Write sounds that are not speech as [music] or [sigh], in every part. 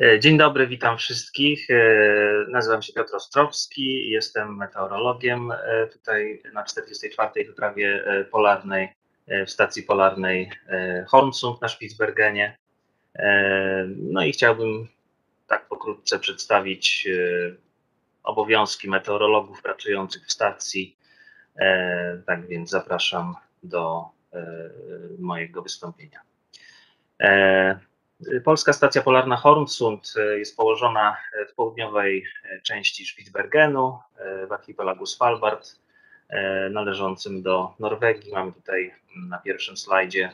E, dzień dobry, witam wszystkich. E, nazywam się Piotr Ostrowski, jestem meteorologiem e, tutaj na 44. wyprawie polarnej w stacji polarnej Hornsund na Spitsbergenie. No i chciałbym tak pokrótce przedstawić obowiązki meteorologów pracujących w stacji. Tak więc zapraszam do mojego wystąpienia. Polska stacja polarna Hornsund e, jest położona w południowej części Spitsbergenu w archipelagu Svalbard, należącym do Norwegii. Mamy tutaj na pierwszym slajdzie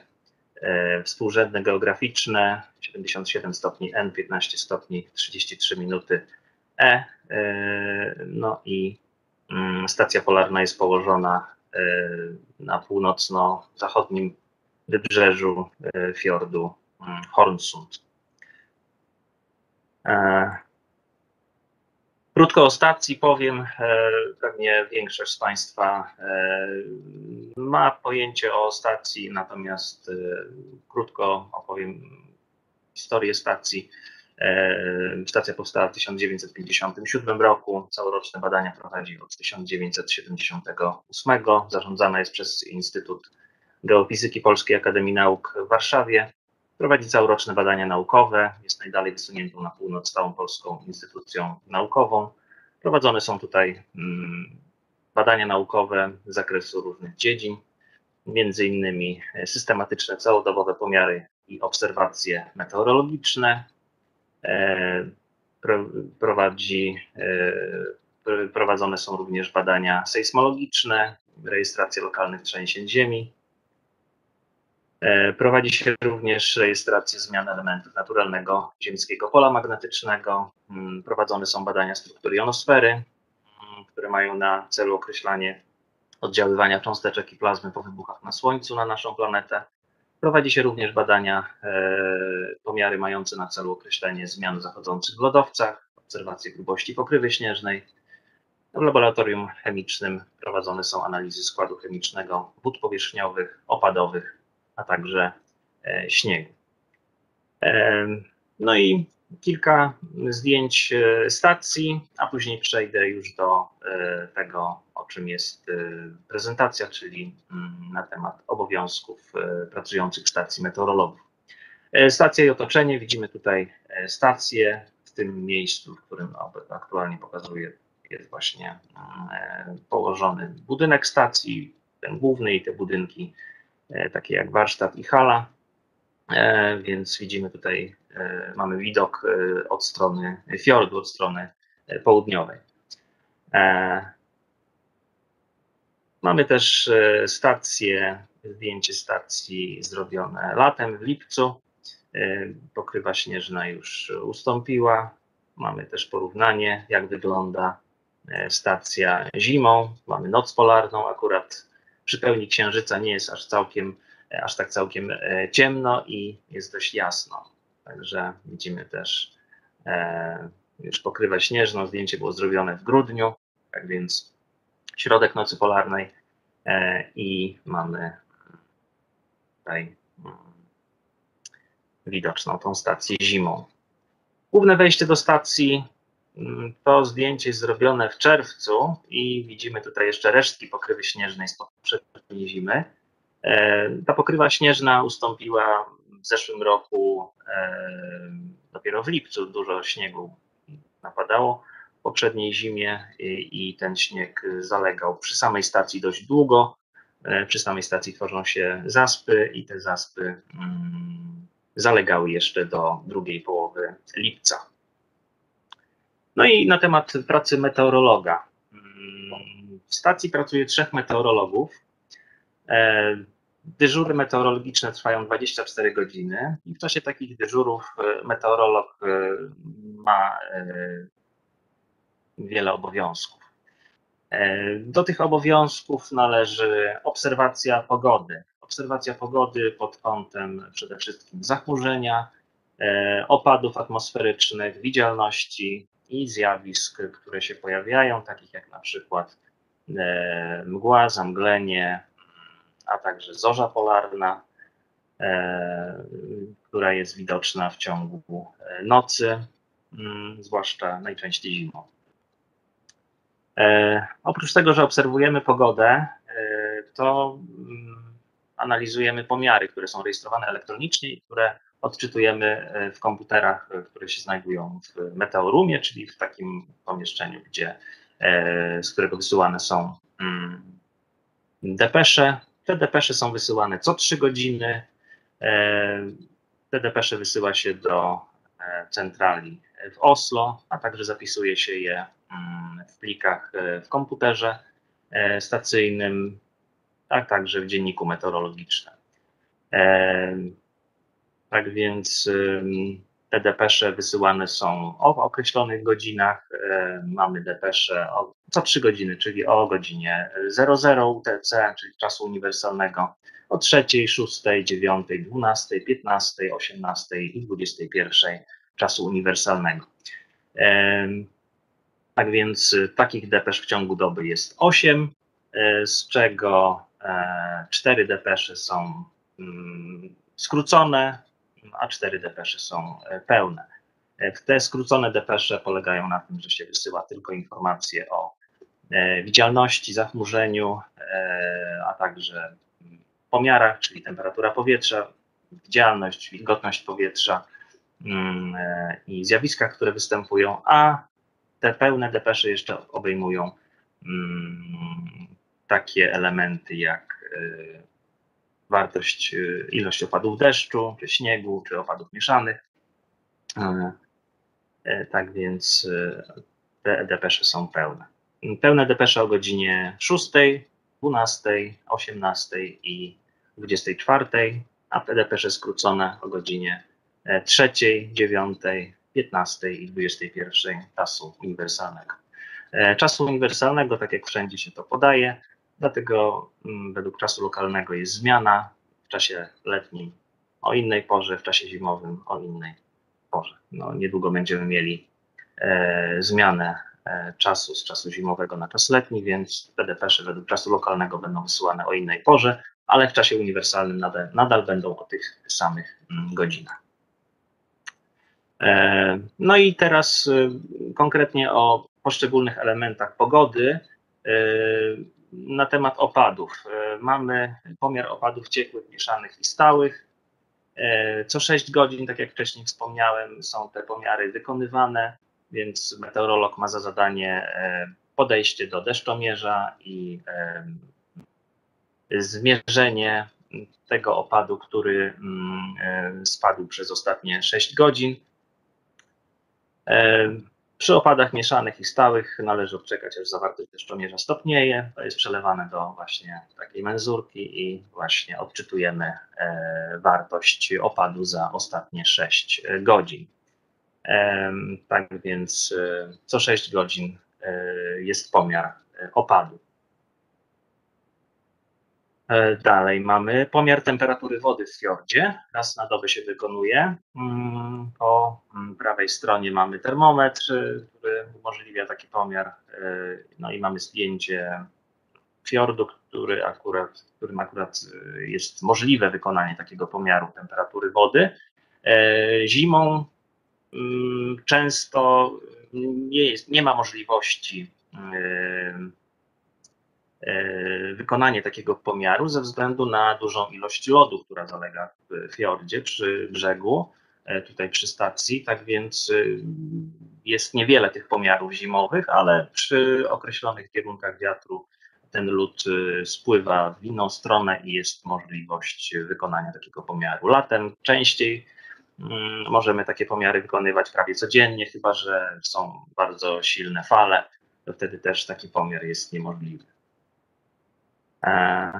współrzędne geograficzne 77 stopni N, 15 stopni 33 minuty E. No i mm, stacja polarna jest położona na północno-zachodnim wybrzeżu fiordu Mm, Hornsund. E, krótko o stacji powiem. E, pewnie większość z Państwa e, ma pojęcie o stacji, natomiast krótko opowiem historię stacji. Stacja powstała w 1957 roku. Całoroczne badania prowadzi od 1978. Zarządzana jest przez Instytut Geofizyki Polskiej Akademii Nauk w Warszawie. Prowadzi całoroczne badania naukowe, jest najdalej wysuniętą na północ całą polską instytucją naukową. Prowadzone są tutaj mm, badania naukowe z zakresu różnych dziedzin, między innymi systematyczne całodobowe pomiary i obserwacje meteorologiczne. E, prowadzi, e, prowadzone są również badania sejsmologiczne, rejestracja lokalnych trzęsień ziemi, E, prowadzi się również rejestrację zmian elementów naturalnego ziemskiego pola magnetycznego. Mm, prowadzone są badania struktury jonosfery, mm, które mają na celu określanie oddziaływania cząsteczek i plazmy po wybuchach na Słońcu na naszą planetę. Prowadzi się również badania, e, pomiary mające na celu określenie zmian zachodzących w lodowcach, obserwacje grubości pokrywy śnieżnej. W laboratorium chemicznym prowadzone są analizy składu chemicznego wód powierzchniowych, opadowych a także e, śniegu. E, no i kilka zdjęć e, stacji, a później przejdę już do tego, o czym jest prezentacja, czyli mm, na temat obowiązków pracujących stacji meteorologów. Stacja i otoczenie, widzimy tutaj stację w tym miejscu, w którym aktualnie pokazuję, jest właśnie mm, położony budynek stacji, ten główny i te budynki takie jak warsztat i hala, e, więc widzimy tutaj, e, mamy widok od strony fiordu, od strony południowej. Mamy też stację, zdjęcie stacji zrobione latem w lipcu. Pokrywa śnieżna już ustąpiła. Mamy też porównanie, jak wygląda stacja zimą. Mamy noc polarną, akurat przy pełni księżyca nie jest aż całkiem, aż tak całkiem e, ciemno i jest dość jasno. Także widzimy też e, już pokrywę śnieżną. Zdjęcie było zrobione w grudniu, tak więc środek nocy polarnej e, i mamy tutaj mm, widoczną tą stację zimą. Główne wejście do stacji to zdjęcie jest zrobione w czerwcu i widzimy tutaj jeszcze resztki pokrywy śnieżnej z poprzedniej zimy. E, ta pokrywa śnieżna ustąpiła w zeszłym roku, e, dopiero w lipcu dużo śniegu napadało w poprzedniej zimie i, ten śnieg zalegał przy samej stacji dość długo. E, przy samej stacji tworzą się zaspy i te zaspy mm, zalegały jeszcze do drugiej połowy lipca. No i na temat pracy meteorologa. W stacji pracuje trzech meteorologów. E, dyżury meteorologiczne trwają 24 godziny i w czasie takich dyżurów e, meteorolog e, ma wiele obowiązków. Do tych obowiązków należy obserwacja pogody. Obserwacja pogody pod kątem przede wszystkim zachmurzenia, opadów atmosferycznych, widzialności, i zjawisk, które się pojawiają, takich jak na przykład e, mgła, zamglenie, a także zorza polarna. która jest widoczna w ciągu nocy, mm, zwłaszcza najczęściej zimą. Oprócz tego, że obserwujemy pogodę, to mm, analizujemy pomiary, które są rejestrowane elektronicznie i które odczytujemy e, w komputerach, e, które się znajdują w meteorumie, czyli w takim pomieszczeniu, gdzie, e, z którego wysyłane są mm, depesze. Te depesze są wysyłane co 3 godziny. Te depesze wysyła się do centrali w Oslo, a także zapisuje się je mm, w plikach w komputerze stacyjnym, a także w dzienniku meteorologicznym. Tak więc te depesze wysyłane są o określonych godzinach. Mamy depesze o, co 3 godziny, czyli o godzinie 00 UTC, czyli czasu uniwersalnego, o 3, 6, 9, 12, 15, 18 i 21 czasu uniwersalnego. Tak więc takich depesz w ciągu doby jest 8, e, z czego 4 e, depesze są mm, skrócone, a 4 depesze są e, pełne. E, te skrócone depesze polegają na tym, że się wysyła tylko informacje o e, widzialności, zachmurzeniu, a także pomiarach, czyli temperatura powietrza, widzialność, wilgotność powietrza mm, i zjawiskach, które występują, a te pełne depesze jeszcze obejmują mm, takie elementy jak wartość, y, ilość opadów deszczu, czy śniegu, czy opadów mieszanych. E, e, tak więc y, te depesze są pełne. Pełne depesze o godzinie 6, 12, 18 i 24, a te depesze skrócone o godzinie 3, 9, 15 i 21 czasu uniwersalnego. E, czasu uniwersalnego, tak jak wszędzie się to podaje, Dlatego mm, według czasu lokalnego jest zmiana w czasie letnim o innej porze, w czasie zimowym o innej porze. No, niedługo będziemy mieli e, zmianę e, czasu z czasu zimowego na czas letni, więc te depesze według czasu lokalnego będą wysyłane o innej porze, ale w czasie uniwersalnym nadal, nadal będą o tych samych mm, godzinach. E, no i teraz y, konkretnie o poszczególnych elementach pogody. Na temat opadów. E, mamy pomiar opadów ciekłych, mieszanych i stałych. E, co 6 godzin, tak jak wcześniej wspomniałem, są te pomiary wykonywane, więc meteorolog ma za zadanie e, podejście do deszczomierza i zmierzenie tego opadu, który mm, spadł przez ostatnie 6 godzin. Przy opadach mieszanych i stałych należy odczekać, aż zawartość deszczomierza stopnieje. To jest przelewane do właśnie takiej menzurki i właśnie odczytujemy e, wartość opadu za ostatnie 6 godzin. Tak więc e, co 6 godzin e, jest pomiar opadu. E, dalej mamy pomiar temperatury wody w fiordzie. Raz na dobę się wykonuje. Mm, po mm, prawej stronie mamy termometr, który umożliwia taki pomiar. E, no i mamy zdjęcie fiordu, który akurat, w którym akurat e, jest możliwe wykonanie takiego pomiaru temperatury wody. Zimą mm, często nie, jest, nie ma możliwości wykonanie takiego pomiaru ze względu na dużą ilość lodu, która zalega w fiordzie przy brzegu, e, tutaj przy stacji. Tak więc e, jest niewiele tych pomiarów zimowych, ale przy określonych kierunkach wiatru ten lód spływa w inną stronę i jest możliwość wykonania takiego pomiaru. Latem częściej mm, możemy takie pomiary wykonywać prawie codziennie, chyba że są bardzo silne fale, to wtedy też taki pomiar jest niemożliwy. E,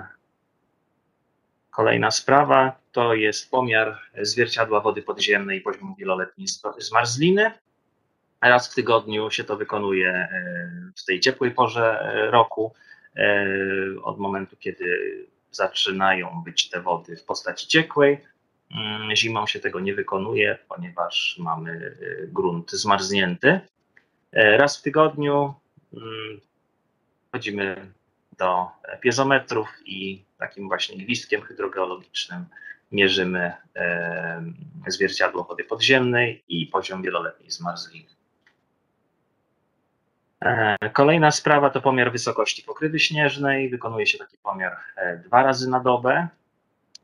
kolejna sprawa to jest pomiar zwierciadła wody podziemnej poziomu wieloletniej zmarzliny. Raz w tygodniu się to wykonuje e, w tej ciepłej porze e, roku, od momentu, kiedy zaczynają być te wody w postaci ciekłej. Mm, zimą się tego nie wykonuje, ponieważ mamy grunt zmarznięty. Raz w tygodniu mm, chodzimy do piezometrów i takim właśnie gwizdkiem hydrogeologicznym mierzymy zwierciadło wody podziemnej i poziom wieloletniej zmarzliny. Kolejna sprawa to pomiar wysokości pokrywy śnieżnej. Wykonuje się taki pomiar dwa razy na dobę.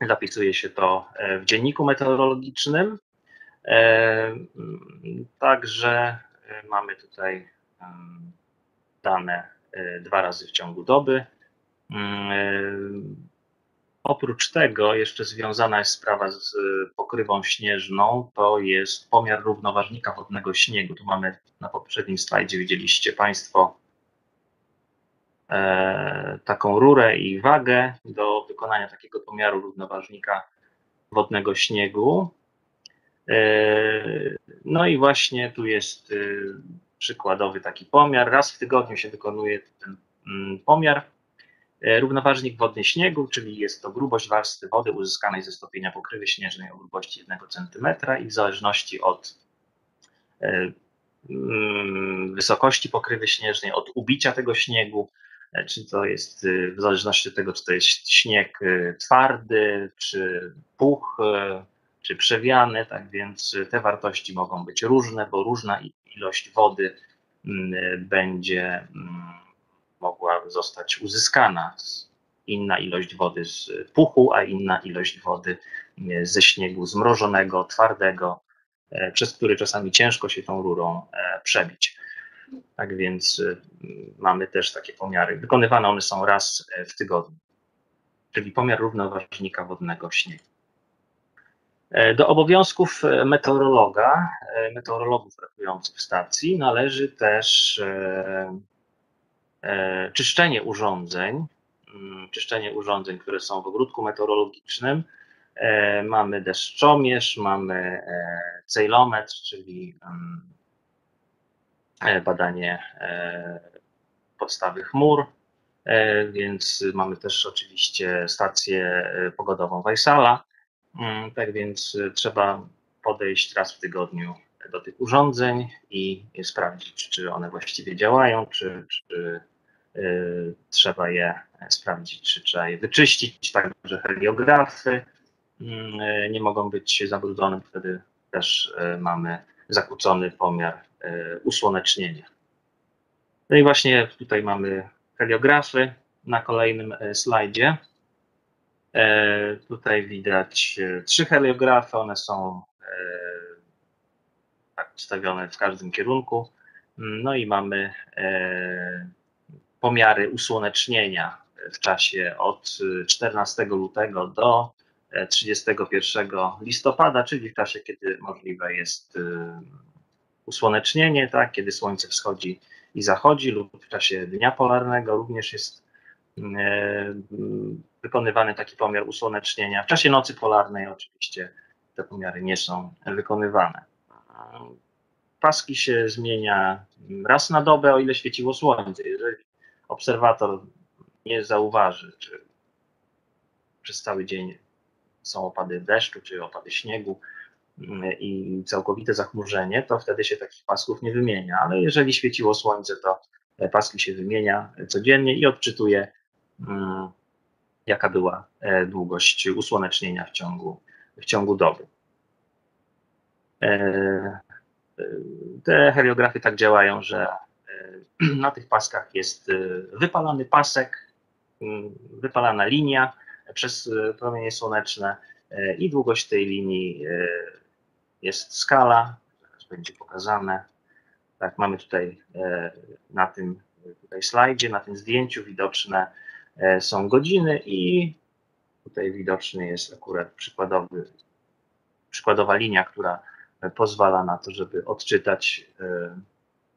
Zapisuje się to w dzienniku meteorologicznym. Także mamy tutaj dane dwa razy w ciągu doby. Oprócz tego jeszcze związana jest sprawa z pokrywą śnieżną, to jest pomiar równoważnika wodnego śniegu. Tu mamy na poprzednim slajdzie, widzieliście Państwo e, taką rurę i wagę do wykonania takiego pomiaru równoważnika wodnego śniegu. E, no i właśnie tu jest e, przykładowy taki pomiar. Raz w tygodniu się wykonuje ten mm, pomiar E, równoważnik wodny śniegu, czyli jest to grubość warstwy wody uzyskanej ze stopienia pokrywy śnieżnej o grubości 1 cm i w zależności od e, mm, wysokości pokrywy śnieżnej, od ubicia tego śniegu, e, czy to jest w zależności od tego, czy to jest śnieg twardy, czy puch, czy przewiany, tak więc te wartości mogą być różne, bo różna ilość wody mm, będzie mm, mogła zostać uzyskana. Inna ilość wody z puchu, a inna ilość wody e, ze śniegu zmrożonego, twardego, e, przez który czasami ciężko się tą rurą e, przebić. Tak więc mamy też takie pomiary. Wykonywane one są raz w tygodniu, czyli pomiar równoważnika wodnego śniegu. Do obowiązków meteorologa, meteorologów pracujących w stacji należy też E, czyszczenie urządzeń, mm, czyszczenie urządzeń, które są w ogródku meteorologicznym. E, mamy deszczomierz, mamy e, cejlometr, czyli mm, badanie podstawy chmur, więc mamy też oczywiście stację pogodową Weissala. Mm, tak więc trzeba podejść raz w tygodniu do tych urządzeń i sprawdzić, czy one właściwie działają, czy, czy Y, trzeba je sprawdzić, czy trzeba je wyczyścić, także heliografy mm, y, nie mogą być zabrudzone, wtedy też y, mamy zakłócony pomiar usłonecznienia. No i właśnie tutaj mamy heliografy na kolejnym slajdzie. Tutaj widać trzy heliografy, one są tak ustawione w każdym kierunku. No i mamy pomiary usłonecznienia w czasie od 14 lutego do 31 listopada, czyli w czasie, kiedy możliwe jest usłonecznienie, tak, kiedy słońce wschodzi i zachodzi, lub w czasie dnia polarnego również jest wykonywany taki pomiar usłonecznienia. W czasie nocy polarnej oczywiście te pomiary nie są wykonywane. Paski się zmienia raz na dobę, o ile świeciło słońce. Jeżeli obserwator nie zauważy, czy przez cały dzień są opady deszczu, czy opady śniegu mm, i całkowite zachmurzenie, to wtedy się takich pasków nie wymienia. Ale jeżeli świeciło słońce, to paski się wymienia codziennie i odczytuje, mm, jaka była e, długość usłonecznienia w ciągu, w ciągu doby. E, e, te heliografy tak działają, że [clears throat] na tych paskach jest wypalany pasek, wypalana linia przez promienie słoneczne i długość tej linii jest skala, teraz będzie pokazane. Tak, mamy tutaj na tym tutaj slajdzie, na tym zdjęciu widoczne są godziny i tutaj widoczny jest akurat przykładowy, przykładowa linia, która pozwala na to, żeby odczytać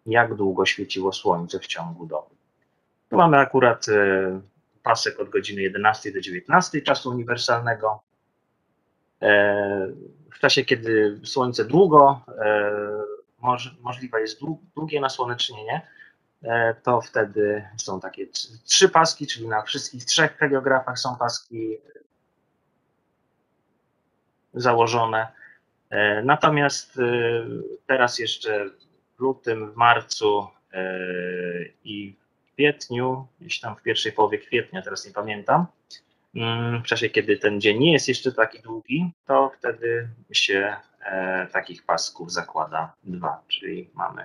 jak długo świeciło słońce w ciągu doby. Tu mamy akurat e, pasek od godziny 11 do 19 czasu uniwersalnego. E, w czasie, kiedy słońce długo, e, możliwe jest długie nasłonecznienie, to wtedy są takie trzy paski, czyli na wszystkich trzech heliografach są paski założone. Natomiast teraz jeszcze w lutym, w marcu e, i w kwietniu, gdzieś tam w pierwszej połowie kwietnia, teraz nie pamiętam, Mm, W czasie, kiedy ten dzień nie jest jeszcze taki długi, to wtedy się e, takich pasków zakłada dwa, czyli mamy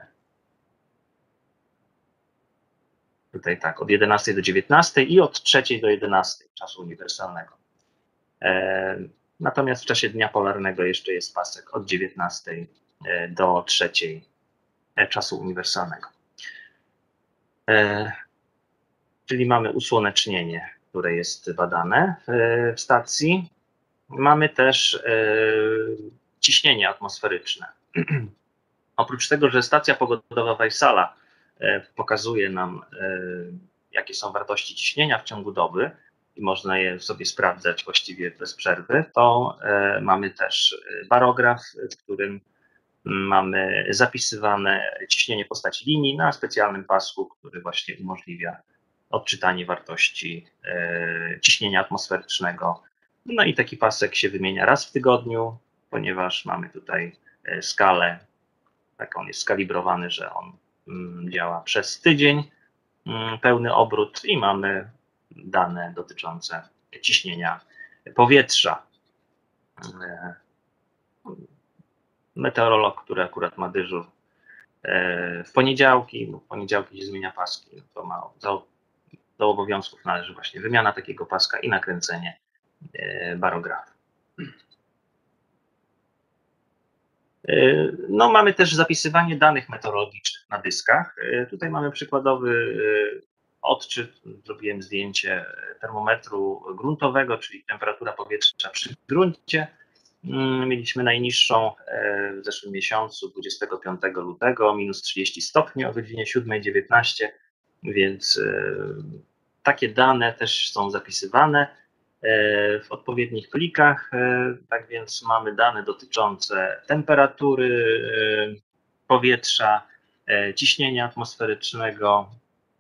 tutaj tak od 11 do 19 i od 3 do 11 czasu uniwersalnego. E, Natomiast w czasie dnia polarnego jeszcze jest pasek od 19 e, do 3 e, czasu uniwersalnego. Czyli mamy usłonecznienie, które jest badane w- stacji. Mamy też ciśnienie atmosferyczne. [clears throat] Oprócz tego, że stacja pogodowa Weissala e, pokazuje nam, e, jakie są wartości ciśnienia w ciągu doby i można je sobie sprawdzać właściwie bez przerwy, to e, mamy też e, barograf, w którym mamy zapisywane ciśnienie postaci linii na specjalnym pasku, który właśnie umożliwia odczytanie wartości e, ciśnienia atmosferycznego. No i taki pasek się wymienia raz w tygodniu, ponieważ mamy tutaj e, skalę, tak on jest skalibrowany, że on działa przez tydzień, mm, pełny obrót i mamy dane dotyczące ciśnienia powietrza. E, Meteorolog, który akurat ma dyżur e, w poniedziałki, bo w poniedziałki się zmienia paski, no to ma do, do obowiązków należy właśnie wymiana takiego paska i nakręcenie e, barografu. E, No, mamy też zapisywanie danych meteorologicznych na dyskach. E, Tutaj mamy przykładowy e, odczyt. Zrobiłem zdjęcie termometru gruntowego, czyli temperatura powietrza przy gruncie. Mm, Mieliśmy najniższą w zeszłym miesiącu, 25 lutego, minus 30 stopni o godzinie 7.19, więc takie dane też są zapisywane w odpowiednich plikach. e, Tak więc mamy dane dotyczące temperatury e, powietrza, e, ciśnienia atmosferycznego,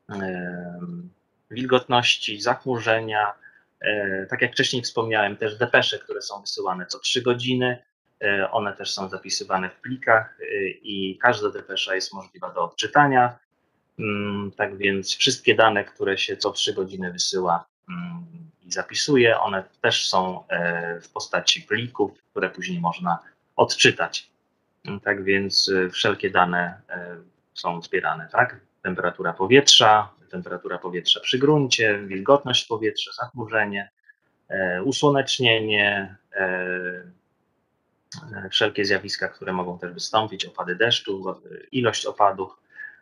e, wilgotności, zachmurzenia. E, Tak jak wcześniej wspomniałem, też depesze, które są wysyłane co 3 godziny, e, one też są zapisywane w plikach e, i każda depesza jest możliwa do odczytania. Mm, Tak więc wszystkie dane, które się co 3 godziny wysyła mm, i zapisuje, one też są e, w postaci plików, które później można odczytać. Tak więc e, wszelkie dane e, są zbierane, tak? Temperatura powietrza, temperatura powietrza przy gruncie, wilgotność powietrza, zachmurzenie, usłonecznienie, wszelkie zjawiska, które mogą też wystąpić, opady deszczu, ilość opadów,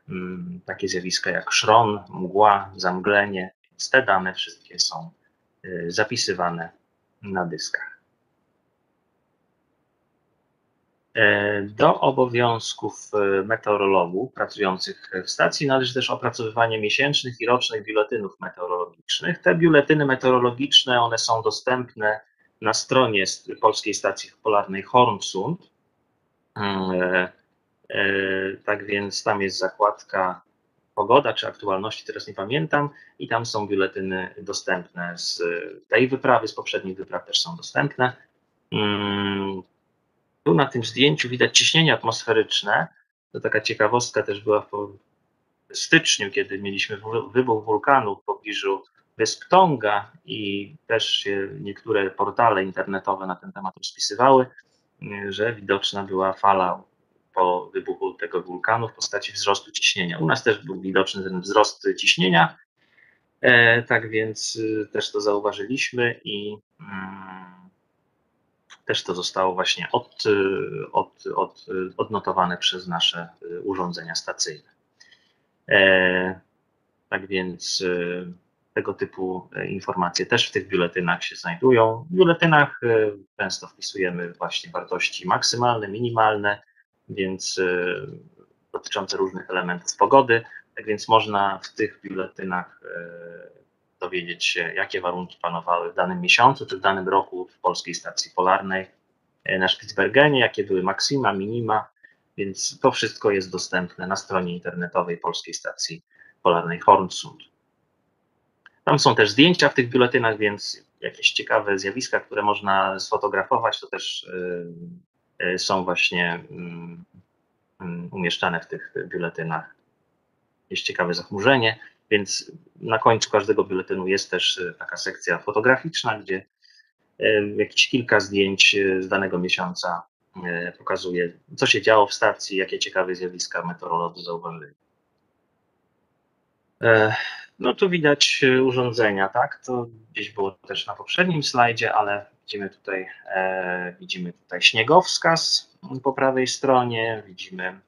mm, takie zjawiska jak szron, mgła, zamglenie, więc te dane wszystkie są zapisywane na dyskach. E, Do obowiązków e, meteorologów pracujących w stacji należy też opracowywanie miesięcznych i rocznych biuletynów meteorologicznych. Te biuletyny meteorologiczne, one są dostępne na stronie Polskiej Stacji Polarnej Hornsund. E, Tak więc tam jest zakładka pogoda czy aktualności, teraz nie pamiętam, i tam są biuletyny dostępne z tej wyprawy, z poprzednich wypraw też są dostępne. Mm, tu na tym zdjęciu widać ciśnienie atmosferyczne. To taka ciekawostka też była w styczniu, kiedy mieliśmy wybuch wulkanu w pobliżu wysp Tonga i też się niektóre portale internetowe na ten temat rozpisywały, że widoczna była fala po wybuchu tego wulkanu w postaci wzrostu ciśnienia. U nas też był widoczny ten wzrost ciśnienia, e, tak więc y, też to zauważyliśmy i mm, też to zostało właśnie od, y, od, od, odnotowane przez nasze y, urządzenia stacyjne. E, Tak więc tego typu e, informacje też w tych biuletynach się znajdują. W biuletynach często wpisujemy właśnie wartości maksymalne, minimalne, więc y, dotyczące różnych elementów pogody. Tak więc można w tych biuletynach e, dowiedzieć się, jakie warunki panowały w danym miesiącu czy w danym roku w Polskiej Stacji Polarnej e, na Spitsbergenie, jakie były maksima, minima, więc to wszystko jest dostępne na stronie internetowej Polskiej Stacji Polarnej Hornsund. Tam są też zdjęcia w tych biuletynach, więc jakieś ciekawe zjawiska, które można sfotografować, to też y, y, są właśnie mm, mm, umieszczane w tych biuletynach. Jest ciekawe zachmurzenie. Więc na końcu każdego biuletynu jest też taka sekcja fotograficzna, gdzie jakieś kilka zdjęć z danego miesiąca pokazuje, co się działo w stacji, jakie ciekawe zjawiska meteorolodzy zauważyli. No tu widać urządzenia, tak? To gdzieś było też na poprzednim slajdzie, ale widzimy tutaj, e, widzimy tutaj śniegowskaz po prawej stronie, widzimy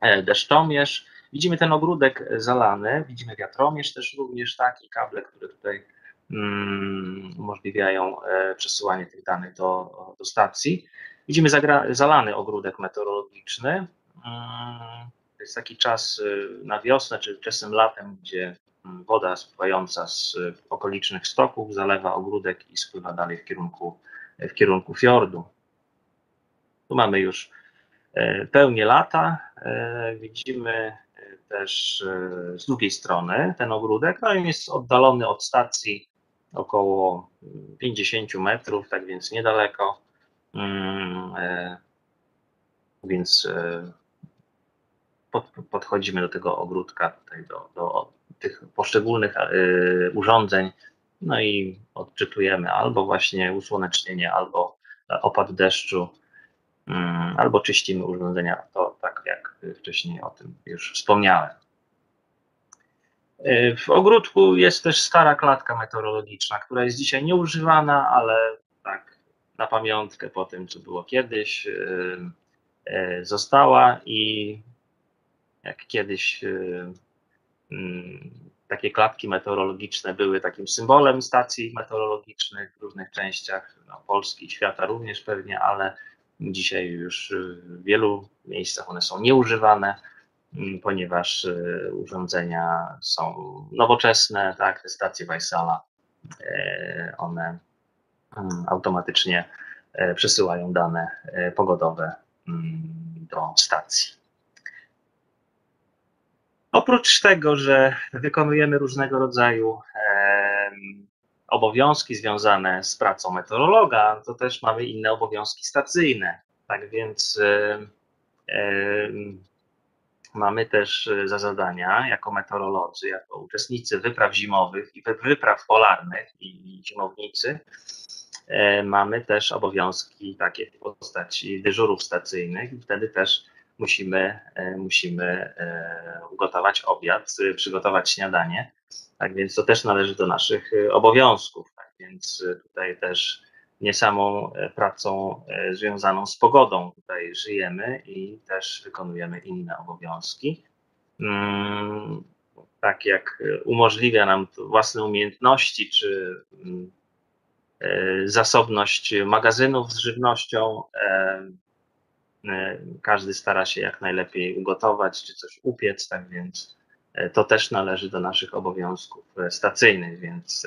e, deszczomierz, widzimy ten ogródek zalany, widzimy wiatromierz też również, tak? I kable, które tutaj mm, umożliwiają e, przesyłanie tych danych do, do stacji. Widzimy zagra, zalany ogródek meteorologiczny. Mm, to jest taki czas na wiosnę, czy wczesnym latem, gdzie woda spływająca z okolicznych stoków zalewa ogródek i spływa dalej w kierunku, w kierunku fiordu. Tu mamy już e, pełnię lata. E, widzimy e, też z drugiej strony ten ogródek. No jest oddalony od stacji około 50 metrów, tak więc niedaleko. Mm, więc podchodzimy do tego ogródka, tutaj do, do tych poszczególnych e, urządzeń, no i odczytujemy albo właśnie usłonecznienie, albo opad deszczu, mm, albo czyścimy urządzenia, to tak jak wcześniej o tym już wspomniałem. E, w ogródku jest też stara klatka meteorologiczna, która jest dzisiaj nieużywana, ale tak na pamiątkę po tym, co było kiedyś, e, została i jak kiedyś Mm, takie klatki meteorologiczne były takim symbolem stacji meteorologicznych w różnych częściach no, Polski i świata również pewnie, ale dzisiaj już w wielu miejscach one są nieużywane, mm, ponieważ y, urządzenia są nowoczesne, tak, te stacje Weissala, e, one mm, automatycznie e, przesyłają dane e, pogodowe do stacji. Oprócz tego, że wykonujemy różnego rodzaju obowiązki związane z pracą meteorologa, to też mamy inne obowiązki stacyjne. Tak więc mamy też za zadania jako meteorolodzy, jako uczestnicy wypraw zimowych i wypraw polarnych i zimownicy, mamy też obowiązki takie w postaci dyżurów stacyjnych i wtedy też musimy, e, musimy e, ugotować obiad, przygotować śniadanie. Tak więc to też należy do naszych e, obowiązków. Tak więc tutaj też nie samą pracą związaną z pogodą tutaj żyjemy i też wykonujemy inne obowiązki. Mm, tak jak umożliwia nam własne umiejętności, czy mm, zasobność magazynów z żywnością, E, każdy stara się jak najlepiej ugotować czy coś upiec, tak więc e, to też należy do naszych obowiązków e, stacyjnych, więc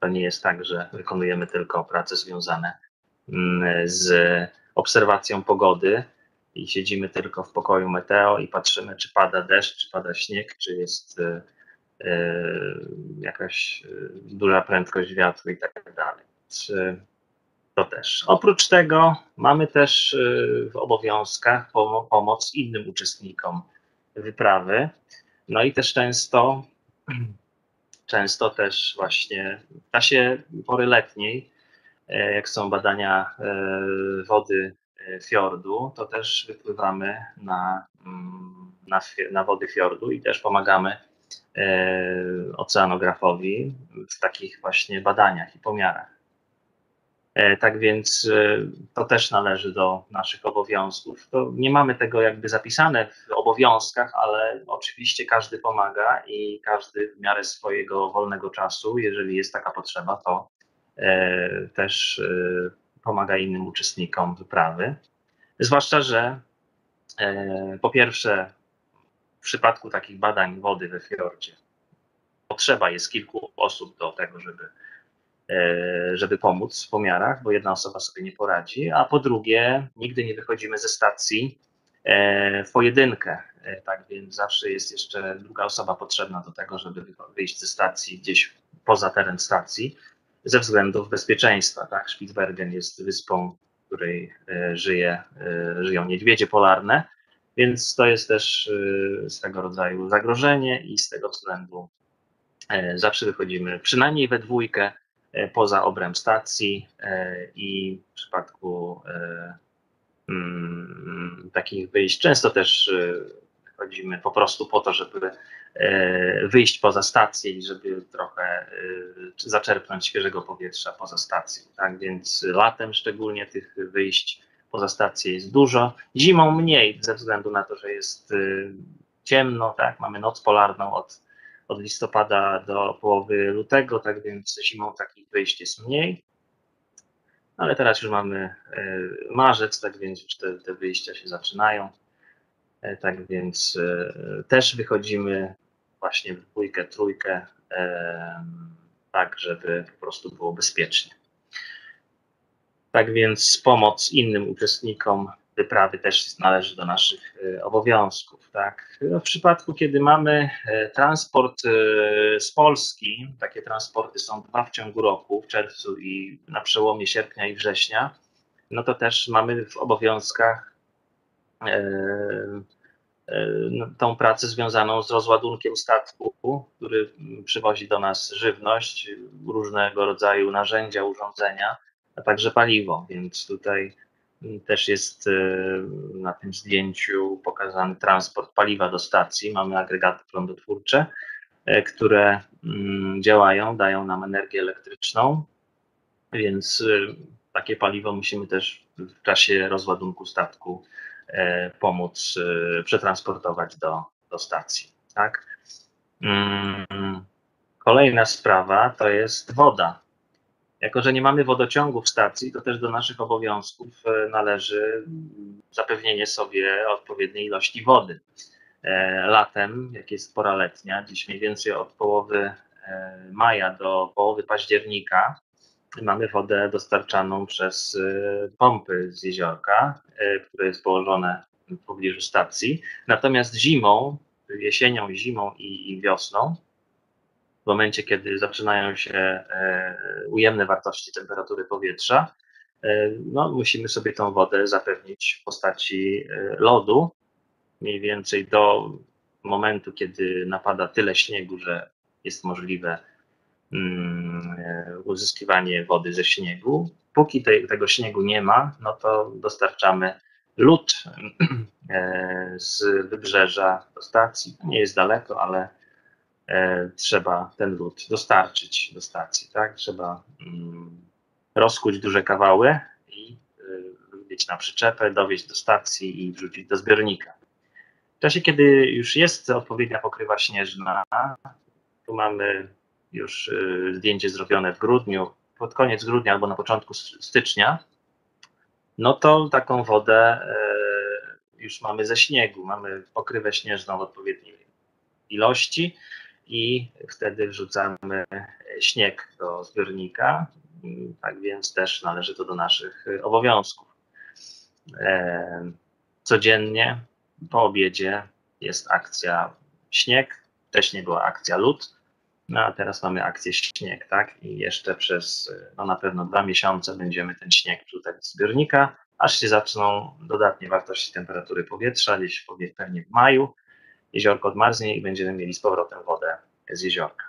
to nie jest tak, że wykonujemy tylko prace związane mm, z obserwacją pogody i siedzimy tylko w pokoju meteo i patrzymy, czy pada deszcz, czy pada śnieg, czy jest jakaś duża prędkość wiatru i tak dalej. To też. Oprócz tego mamy też y, w obowiązkach pomoc innym uczestnikom wyprawy. No i też często, [clears throat] często też właśnie w czasie pory letniej, e, jak są badania e, wody e, fiordu, to też wypływamy na, mm, na, na wody fiordu i też pomagamy oceanografowi w takich właśnie badaniach i pomiarach. E, tak więc e, to też należy do naszych obowiązków. To nie mamy tego jakby zapisane w obowiązkach, ale oczywiście każdy pomaga i każdy w miarę swojego wolnego czasu, jeżeli jest taka potrzeba, to e, też pomaga innym uczestnikom wyprawy. Zwłaszcza, że po pierwsze, w przypadku takich badań wody we fiordzie potrzeba jest kilku osób do tego, żeby żeby pomóc w pomiarach, bo jedna osoba sobie nie poradzi, a po drugie, nigdy nie wychodzimy ze stacji e, w pojedynkę. E, tak więc zawsze jest jeszcze druga osoba potrzebna do tego, żeby wyjść ze stacji gdzieś poza teren stacji ze względów bezpieczeństwa. Tak? Spitsbergen jest wyspą, w której żyje, żyją niedźwiedzie polarne Więc to jest też swego rodzaju zagrożenie i z tego względu e, zawsze wychodzimy przynajmniej we dwójkę e, poza obręb stacji e, i w przypadku mm, takich wyjść często też chodzimy po prostu po to, żeby wyjść poza stację i żeby trochę zaczerpnąć świeżego powietrza poza stacją. Tak więc latem szczególnie tych wyjść poza stację jest dużo. Zimą mniej, ze względu na to, że jest ciemno, tak, mamy noc polarną od, od listopada do połowy lutego, tak więc zimą takich wyjść jest mniej. Ale teraz już mamy y, marzec, tak więc już te, te wyjścia się zaczynają. E, tak więc y, też wychodzimy właśnie w dwójkę, trójkę, tak żeby po prostu było bezpiecznie. Tak więc pomoc innym uczestnikom wyprawy też należy do naszych e, obowiązków. Tak? No, w przypadku, kiedy mamy e, transport e, z Polski, takie transporty są dwa w ciągu roku, w czerwcu i na przełomie sierpnia i września, no to też mamy w obowiązkach no, tą pracę związaną z rozładunkiem statku, który przywozi do nas żywność, różnego rodzaju narzędzia, urządzenia a także paliwo, więc tutaj też jest e, na tym zdjęciu pokazany transport paliwa do stacji. Mamy agregaty prądotwórcze, e, które mm, działają, dają nam energię elektryczną, więc e, takie paliwo musimy też w czasie rozładunku statku pomóc przetransportować do, do stacji. Tak? Mm, kolejna sprawa to jest woda. Jako, że nie mamy wodociągu w stacji, to też do naszych obowiązków e, należy zapewnienie sobie odpowiedniej ilości wody. E, latem, jak jest pora letnia, dziś mniej więcej od połowy e, maja do połowy października, mamy wodę dostarczaną przez pompy z jeziorka, które jest położone w pobliżu stacji. Natomiast zimą, jesienią, zimą i, i wiosną, w momencie, kiedy zaczynają się e, ujemne wartości temperatury powietrza, e, no, musimy sobie tą wodę zapewnić w postaci e, lodu, mniej więcej do momentu, kiedy napada tyle śniegu, że jest możliwe mm, uzyskiwanie wody ze śniegu. Póki tej, tego śniegu nie ma, no to dostarczamy lód [clears throat] z wybrzeża do stacji. Nie jest daleko, ale trzeba ten lód dostarczyć do stacji, tak? Trzeba mm, rozkuć duże kawały i e, wbić na przyczepę, dowieźć do stacji i wrzucić do zbiornika. W czasie, kiedy już jest odpowiednia pokrywa śnieżna, tu mamy już e, zdjęcie zrobione w grudniu, pod koniec grudnia albo na początku stycznia, no to taką wodę już mamy ze śniegu, mamy pokrywę śnieżną w odpowiedniej ilości i wtedy wrzucamy śnieg do zbiornika. Tak więc też należy to do naszych obowiązków. E, codziennie po obiedzie jest akcja śnieg, wcześniej była akcja lód, no a teraz mamy akcję śnieg, tak? I jeszcze przez no na pewno dwa miesiące będziemy ten śnieg wrzucać z zbiornika, aż się zaczną dodatnie wartości temperatury powietrza, gdzieś pewnie w maju, jeziorko odmarznie i będziemy mieli z powrotem wodę z jeziorka.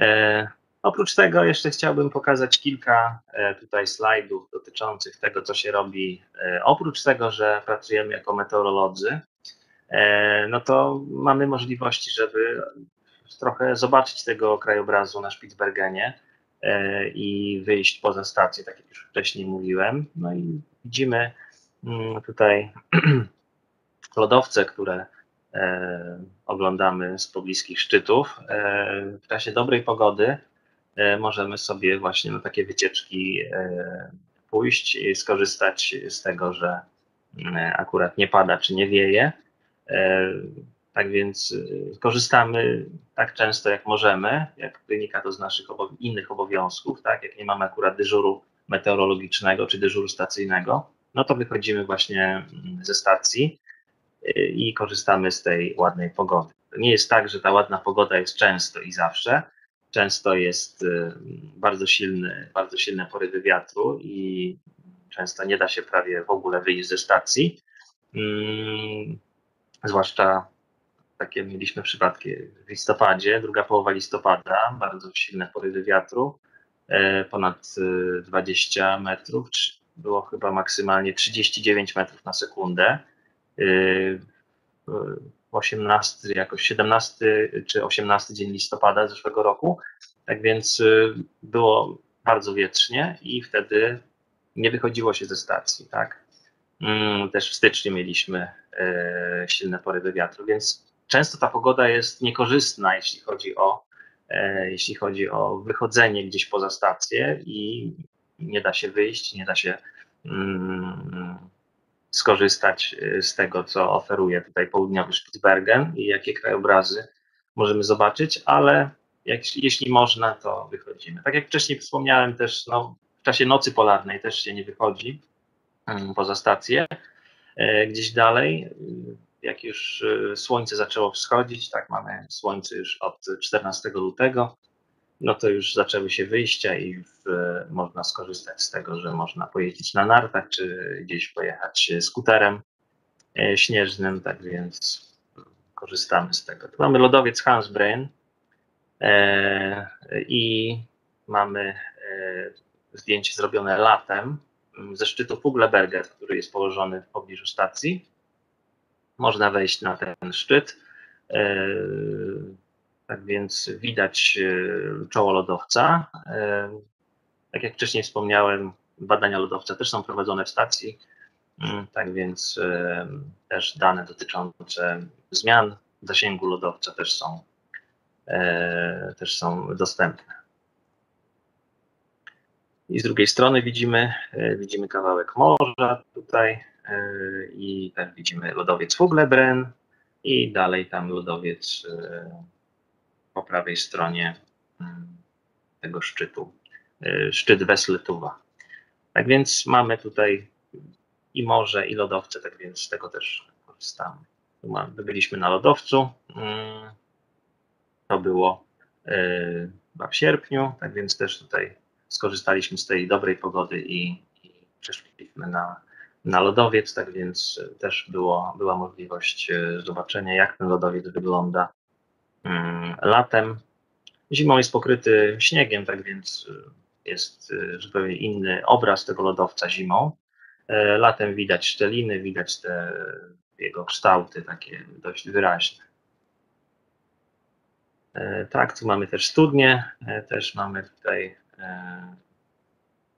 E, oprócz tego jeszcze chciałbym pokazać kilka e, tutaj slajdów dotyczących tego, co się robi. E, oprócz tego, że pracujemy jako meteorolodzy, no to mamy możliwości, żeby trochę zobaczyć tego krajobrazu na Spitsbergenie i wyjść poza stację, tak jak już wcześniej mówiłem. No i widzimy mm, tutaj [clears throat] lodowce, które e, oglądamy z pobliskich szczytów. E, w czasie dobrej pogody e, możemy sobie właśnie na takie wycieczki pójść i skorzystać z tego, że akurat nie pada czy nie wieje. Tak więc korzystamy tak często jak możemy, jak wynika to z naszych innych obowiązków, tak? Jak nie mamy akurat dyżuru meteorologicznego czy dyżuru stacyjnego, no to wychodzimy właśnie ze stacji i korzystamy z tej ładnej pogody. To nie jest tak, że ta ładna pogoda jest często i zawsze. Często jest y, bardzo silny, bardzo silne porywy wiatru i często nie da się prawie w ogóle wyjść ze stacji. Mm, zwłaszcza takie mieliśmy przypadki w listopadzie, druga połowa listopada, bardzo silne porywy wiatru, e, ponad 20 e, metrów, było chyba maksymalnie 39 metrów na sekundę. 18, jakoś 17 czy 18 dzień listopada zeszłego roku. Tak więc było bardzo wietrznie i wtedy nie wychodziło się ze stacji, tak? Mm, też w styczniu mieliśmy e, silne porywy wiatru, więc często ta pogoda jest niekorzystna, jeśli chodzi o, e, jeśli chodzi o wychodzenie gdzieś poza stację i nie da się wyjść, nie da się mm, skorzystać e, z tego, co oferuje tutaj południowy Spitsbergen i jakie krajobrazy możemy zobaczyć, ale jak, jeśli można, to wychodzimy. Tak jak wcześniej wspomniałem też, no, w czasie nocy polarnej też się nie wychodzi mm, poza stację, e, gdzieś dalej. Jak już e, słońce zaczęło wschodzić, tak mamy słońce już od 14 lutego, no to już zaczęły się wyjścia i w, można skorzystać z tego, że można pojeździć na nartach, czy gdzieś pojechać skuterem e, śnieżnym, tak więc korzystamy z tego. Tu mamy lodowiec Hansbrain, E, I mamy e, zdjęcie zrobione latem ze szczytu Fugleberger, który jest położony w pobliżu stacji. Można wejść na ten szczyt. E, tak więc widać czoło lodowca. Tak jak wcześniej wspomniałem, badania lodowca też są prowadzone w stacji. Mm, tak więc też dane dotyczące zmian zasięgu lodowca też są E, też są dostępne. I z drugiej strony widzimy, e, widzimy kawałek morza tutaj e, i tak widzimy lodowiec Fuglebren i dalej tam lodowiec po prawej stronie mm, tego szczytu, szczyt Wesletuwa. Tak więc mamy tutaj i morze, i lodowce, tak więc z tego też korzystamy. Byliśmy na lodowcu. Mm, to było chyba w sierpniu, tak więc też tutaj skorzystaliśmy z tej dobrej pogody i, i przeszliśmy na, na lodowiec, tak więc też było, była możliwość e, zobaczenia, jak ten lodowiec wygląda latem. Zimą jest pokryty śniegiem, tak więc e, jest zupełnie inny obraz tego lodowca zimą. Latem widać szczeliny, widać te jego kształty takie dość wyraźne. E, tak, tu mamy też studnie, e, też mamy tutaj e,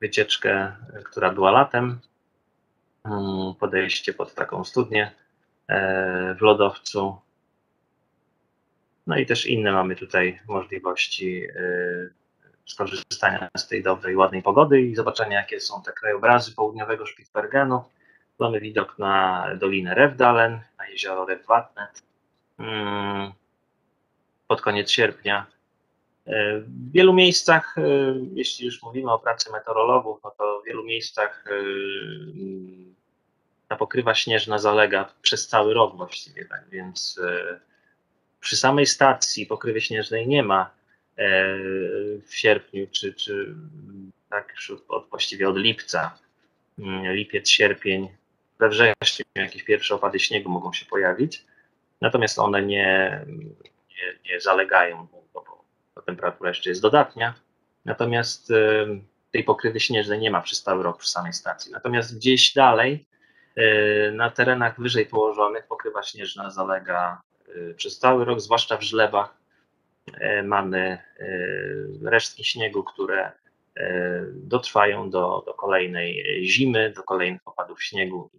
wycieczkę, która była latem, mm, podejście pod taką studnię w lodowcu. No i też inne mamy tutaj możliwości skorzystania z tej dobrej, ładnej pogody i zobaczenia, jakie są te krajobrazy południowego Spitsbergenu. Mamy widok na Dolinę Revdalen, na jezioro Revvatnet. Mm, pod koniec sierpnia. E, w wielu miejscach, e, jeśli już mówimy o pracy meteorologów, no to w wielu miejscach ta pokrywa śnieżna zalega przez cały rok właściwie, tak więc przy samej stacji pokrywy śnieżnej nie ma w sierpniu, czy, czy tak już od, właściwie od lipca, mm, lipiec, sierpień, we wrześniu jakieś pierwsze opady śniegu mogą się pojawić, natomiast one nie, nie, nie zalegają, bo, bo temperatura jeszcze jest dodatnia. Natomiast tej pokrywy śnieżnej nie ma przez cały rok przy samej stacji. Natomiast gdzieś dalej, e, na terenach wyżej położonych, pokrywa śnieżna zalega e, przez cały rok, zwłaszcza w żlebach. E, mamy resztki śniegu, które dotrwają do, do kolejnej zimy, do kolejnych opadów śniegu.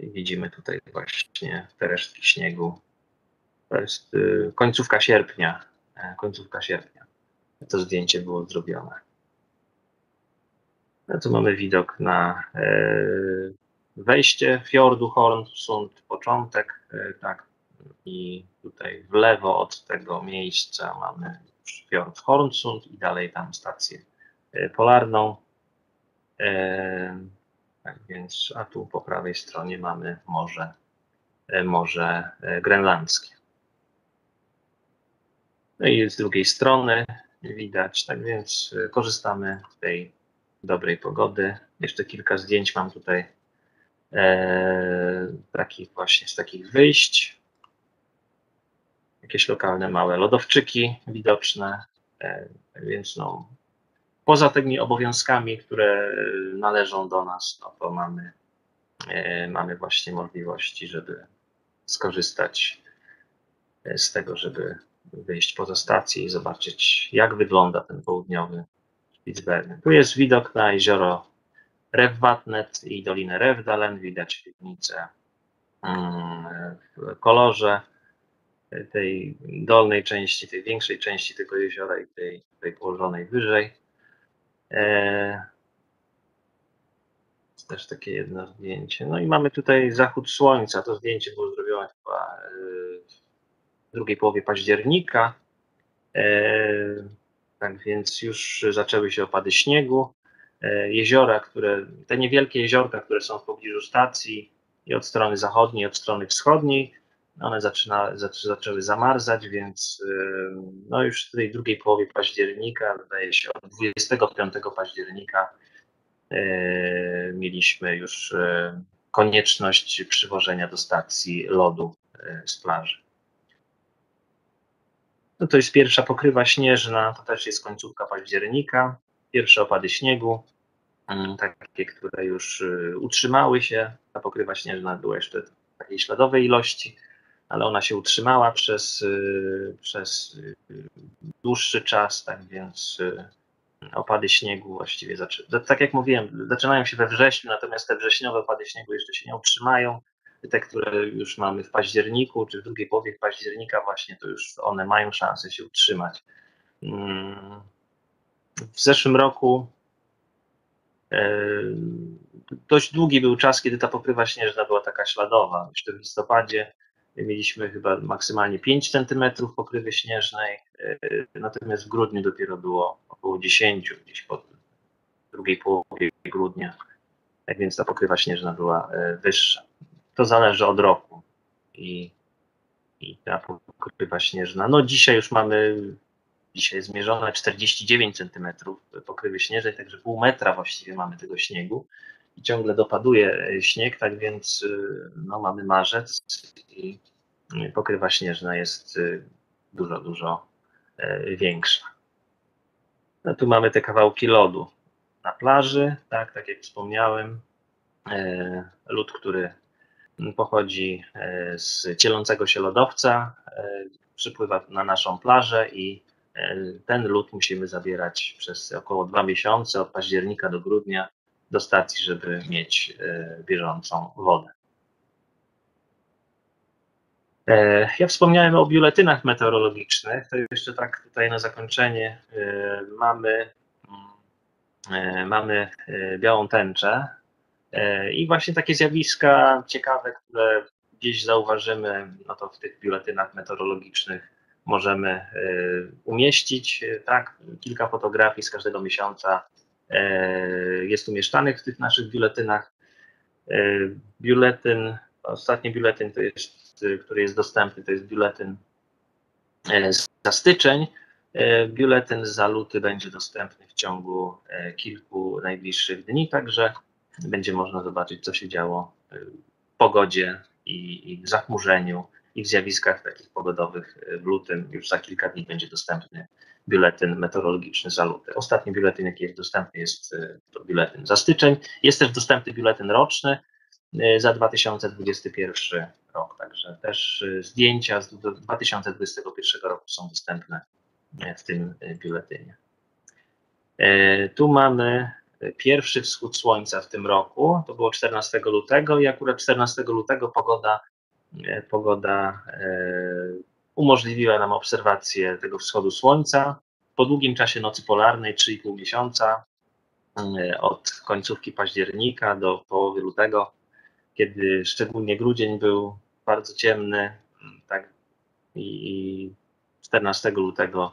I widzimy tutaj właśnie te resztki śniegu. To jest y, końcówka sierpnia. Końcówka sierpnia. To zdjęcie było zrobione. No tu mamy widok na wejście fiordu Hornsund, początek, e, tak, i tutaj w lewo od tego miejsca mamy fiord Hornsund i dalej tam stację polarną. Tak więc, a tu po prawej stronie mamy morze, e, morze e, grenlandzkie. No i z drugiej strony widać, tak więc e, korzystamy z tej dobrej pogody. Jeszcze kilka zdjęć mam tutaj e, takich właśnie z takich wyjść. Jakieś lokalne małe lodowczyki widoczne, e, więc no, poza tymi obowiązkami, które należą do nas, no to mamy, e, mamy właśnie możliwości, żeby skorzystać e, z tego, żeby wyjść poza stację i zobaczyć, jak wygląda ten południowy Spitsbergen. Tu jest widok na jezioro Rewwatnet i Dolinę Rewdalen. Widać piwnicę mm, w kolorze tej dolnej części, tej większej części tego jeziora i tej, tej położonej wyżej. E, jest też takie jedno zdjęcie. No i mamy tutaj zachód słońca. To zdjęcie było zrobione chyba e, w drugiej połowie października. E, tak więc już zaczęły się opady śniegu. Jeziora, które, te niewielkie jeziorka, które są w pobliżu stacji i od strony zachodniej, i od strony wschodniej, one zaczyna, zaczęły zamarzać, więc no już w tej drugiej połowie października, wydaje się od 25 października e, mieliśmy już e, konieczność przywożenia do stacji lodu e, z plaży. No to jest pierwsza pokrywa śnieżna, to też jest końcówka października. Pierwsze opady śniegu, takie, które już utrzymały się. Ta pokrywa śnieżna była jeszcze w takiej śladowej ilości ale ona się utrzymała przez, y, przez y, dłuższy czas, tak więc y, opady śniegu właściwie, tak jak mówiłem, zaczynają się we wrześniu, natomiast te wrześniowe opady śniegu jeszcze się nie utrzymają. Te, które już mamy w październiku, czy w drugiej połowie października, właśnie to już one mają szansę się utrzymać. Mm. W zeszłym roku dość długi był czas, kiedy ta pokrywa śnieżna była taka śladowa. Jeszcze w listopadzie Mieliśmy chyba maksymalnie 5 cm pokrywy śnieżnej, e, natomiast w grudniu dopiero było około 10, gdzieś po drugiej połowie grudnia. Tak więc ta pokrywa śnieżna była e, wyższa. To zależy od roku i, i ta pokrywa śnieżna. No dzisiaj już mamy, dzisiaj zmierzone 49 cm pokrywy śnieżnej, także pół metra właściwie mamy tego śniegu i ciągle dopaduje śnieg, tak więc y, no, mamy marzec i pokrywa śnieżna jest y, dużo, dużo e, większa. No tu mamy te kawałki lodu na plaży, tak, tak jak wspomniałem. E, lód, który pochodzi e, z cielącego się lodowca, przypływa na naszą plażę i ten lód musimy zabierać przez około dwa miesiące, od października do grudnia, do stacji, żeby mieć e, bieżącą wodę. E, ja wspomniałem o biuletynach meteorologicznych. To jeszcze tak tutaj na zakończenie e, mamy, mamy białą tęczę i właśnie takie zjawiska ciekawe, które gdzieś zauważymy, no to w tych biuletynach meteorologicznych możemy umieścić. Tak, kilka fotografii z każdego miesiąca E, jest umieszczanych w tych naszych biuletynach. E, biuletyn, ostatni biuletyn, to jest, który jest dostępny, to jest biuletyn e, za styczeń. Biuletyn za luty będzie dostępny w ciągu kilku najbliższych dni, także będzie można zobaczyć, co się działo w pogodzie i, i w zachmurzeniu i w zjawiskach takich pogodowych w lutym. Już za kilka dni będzie dostępny biuletyn meteorologiczny za luty. Ostatni biuletyn, jaki jest dostępny, jest e, to biuletyn za styczeń. Jest też dostępny biuletyn roczny e, za 2021 rok, także też zdjęcia z 2021 roku są dostępne w tym biuletynie. Tu mamy pierwszy wschód słońca w tym roku, to było 14 lutego i akurat 14 lutego pogoda, pogoda umożliwiła nam obserwację tego wschodu słońca po długim czasie nocy polarnej, 3,5 miesiąca, e, od końcówki października do połowy lutego, kiedy szczególnie grudzień był bardzo ciemny, tak, i 14 lutego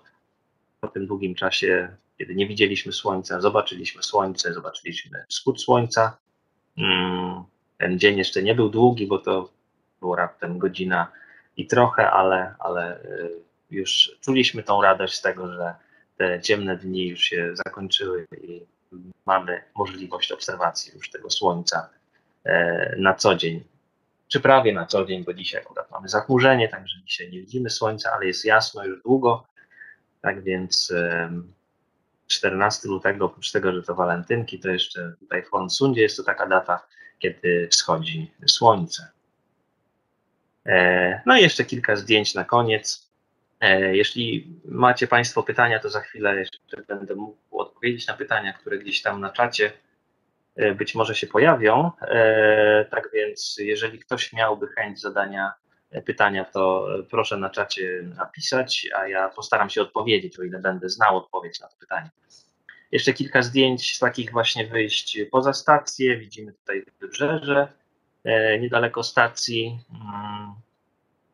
po tym długim czasie, kiedy nie widzieliśmy słońca, zobaczyliśmy słońce, zobaczyliśmy wschód słońca. Mm, ten dzień jeszcze nie był długi, bo to było raptem godzina i trochę, ale, ale y, już czuliśmy tą radość z tego, że te ciemne dni już się zakończyły i, mamy możliwość obserwacji już tego słońca e, na co dzień, czy prawie na co dzień, bo dzisiaj akurat mamy zachmurzenie, także dzisiaj nie widzimy słońca, ale jest jasno już długo, tak więc em, 14 lutego, oprócz tego, że to walentynki, to jeszcze tutaj w Honsundzie jest to taka data, kiedy wschodzi słońce. E, No i jeszcze kilka zdjęć na koniec. E, Jeśli macie Państwo pytania, to za chwilę jeszcze będę mógł odpowiedzieć na pytania, które gdzieś tam na czacie e, być może się pojawią. Tak więc, jeżeli ktoś miałby chęć zadania pytania, to proszę na czacie napisać, a ja postaram się odpowiedzieć, o ile będę znał odpowiedź na to pytanie. Jeszcze kilka zdjęć z takich właśnie wyjść poza stację. Widzimy tutaj wybrzeże niedaleko stacji.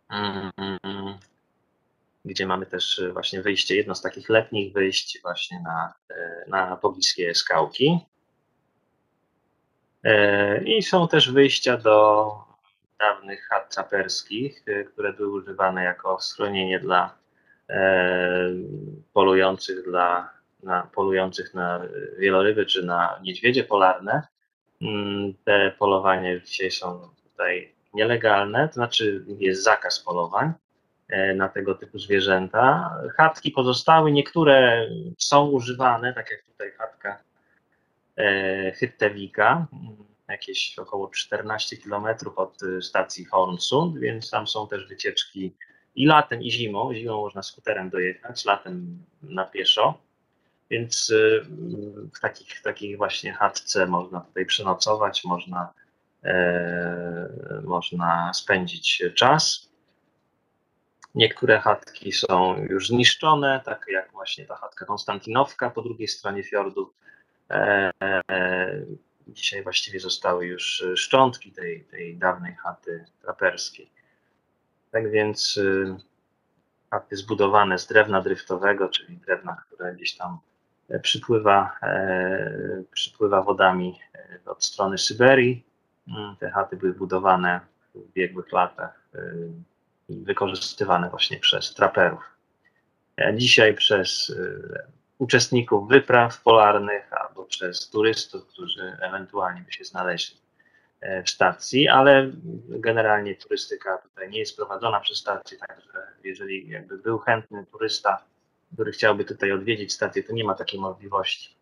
Mm, mm, gdzie mamy też e, właśnie wyjście, jedno z takich letnich wyjść właśnie na, e, na pobliskie skałki. E, I są też wyjścia do dawnych chat traperskich, e, które były używane jako schronienie dla e, polujących, dla, na, polujących na wieloryby czy na niedźwiedzie polarne. Mm, Te polowania już dzisiaj są tutaj nielegalne, to znaczy jest zakaz polowań e, na tego typu zwierzęta. Chatki pozostały, niektóre są używane, tak jak tutaj chatka e, Hyttewika, mm, jakieś około 14 km od y, stacji Hornsund, więc tam są też wycieczki i latem, i zimą. Zimą można skuterem dojechać, latem na pieszo. Więc y, w takich, takich właśnie chatce można tutaj przenocować, można, e, można spędzić czas. Niektóre chatki są już zniszczone, tak jak właśnie ta chatka Konstantinowka po drugiej stronie fiordu. E, e, Dzisiaj właściwie zostały już szczątki tej, tej dawnej chaty traperskiej. Tak więc y, chaty zbudowane z drewna dryftowego, czyli drewna, które gdzieś tam przypływa, e, przypływa wodami e, od strony Syberii. Mm, Te chaty były budowane w ubiegłych latach y, i wykorzystywane właśnie przez traperów. E, Dzisiaj przez uczestników wypraw polarnych albo przez turystów, którzy ewentualnie by się znaleźli e, w stacji, ale generalnie turystyka tutaj nie jest prowadzona przez stację, także jeżeli jakby był chętny turysta, który chciałby tutaj odwiedzić stację, to nie ma takiej możliwości.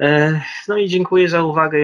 E, No i dziękuję za uwagę.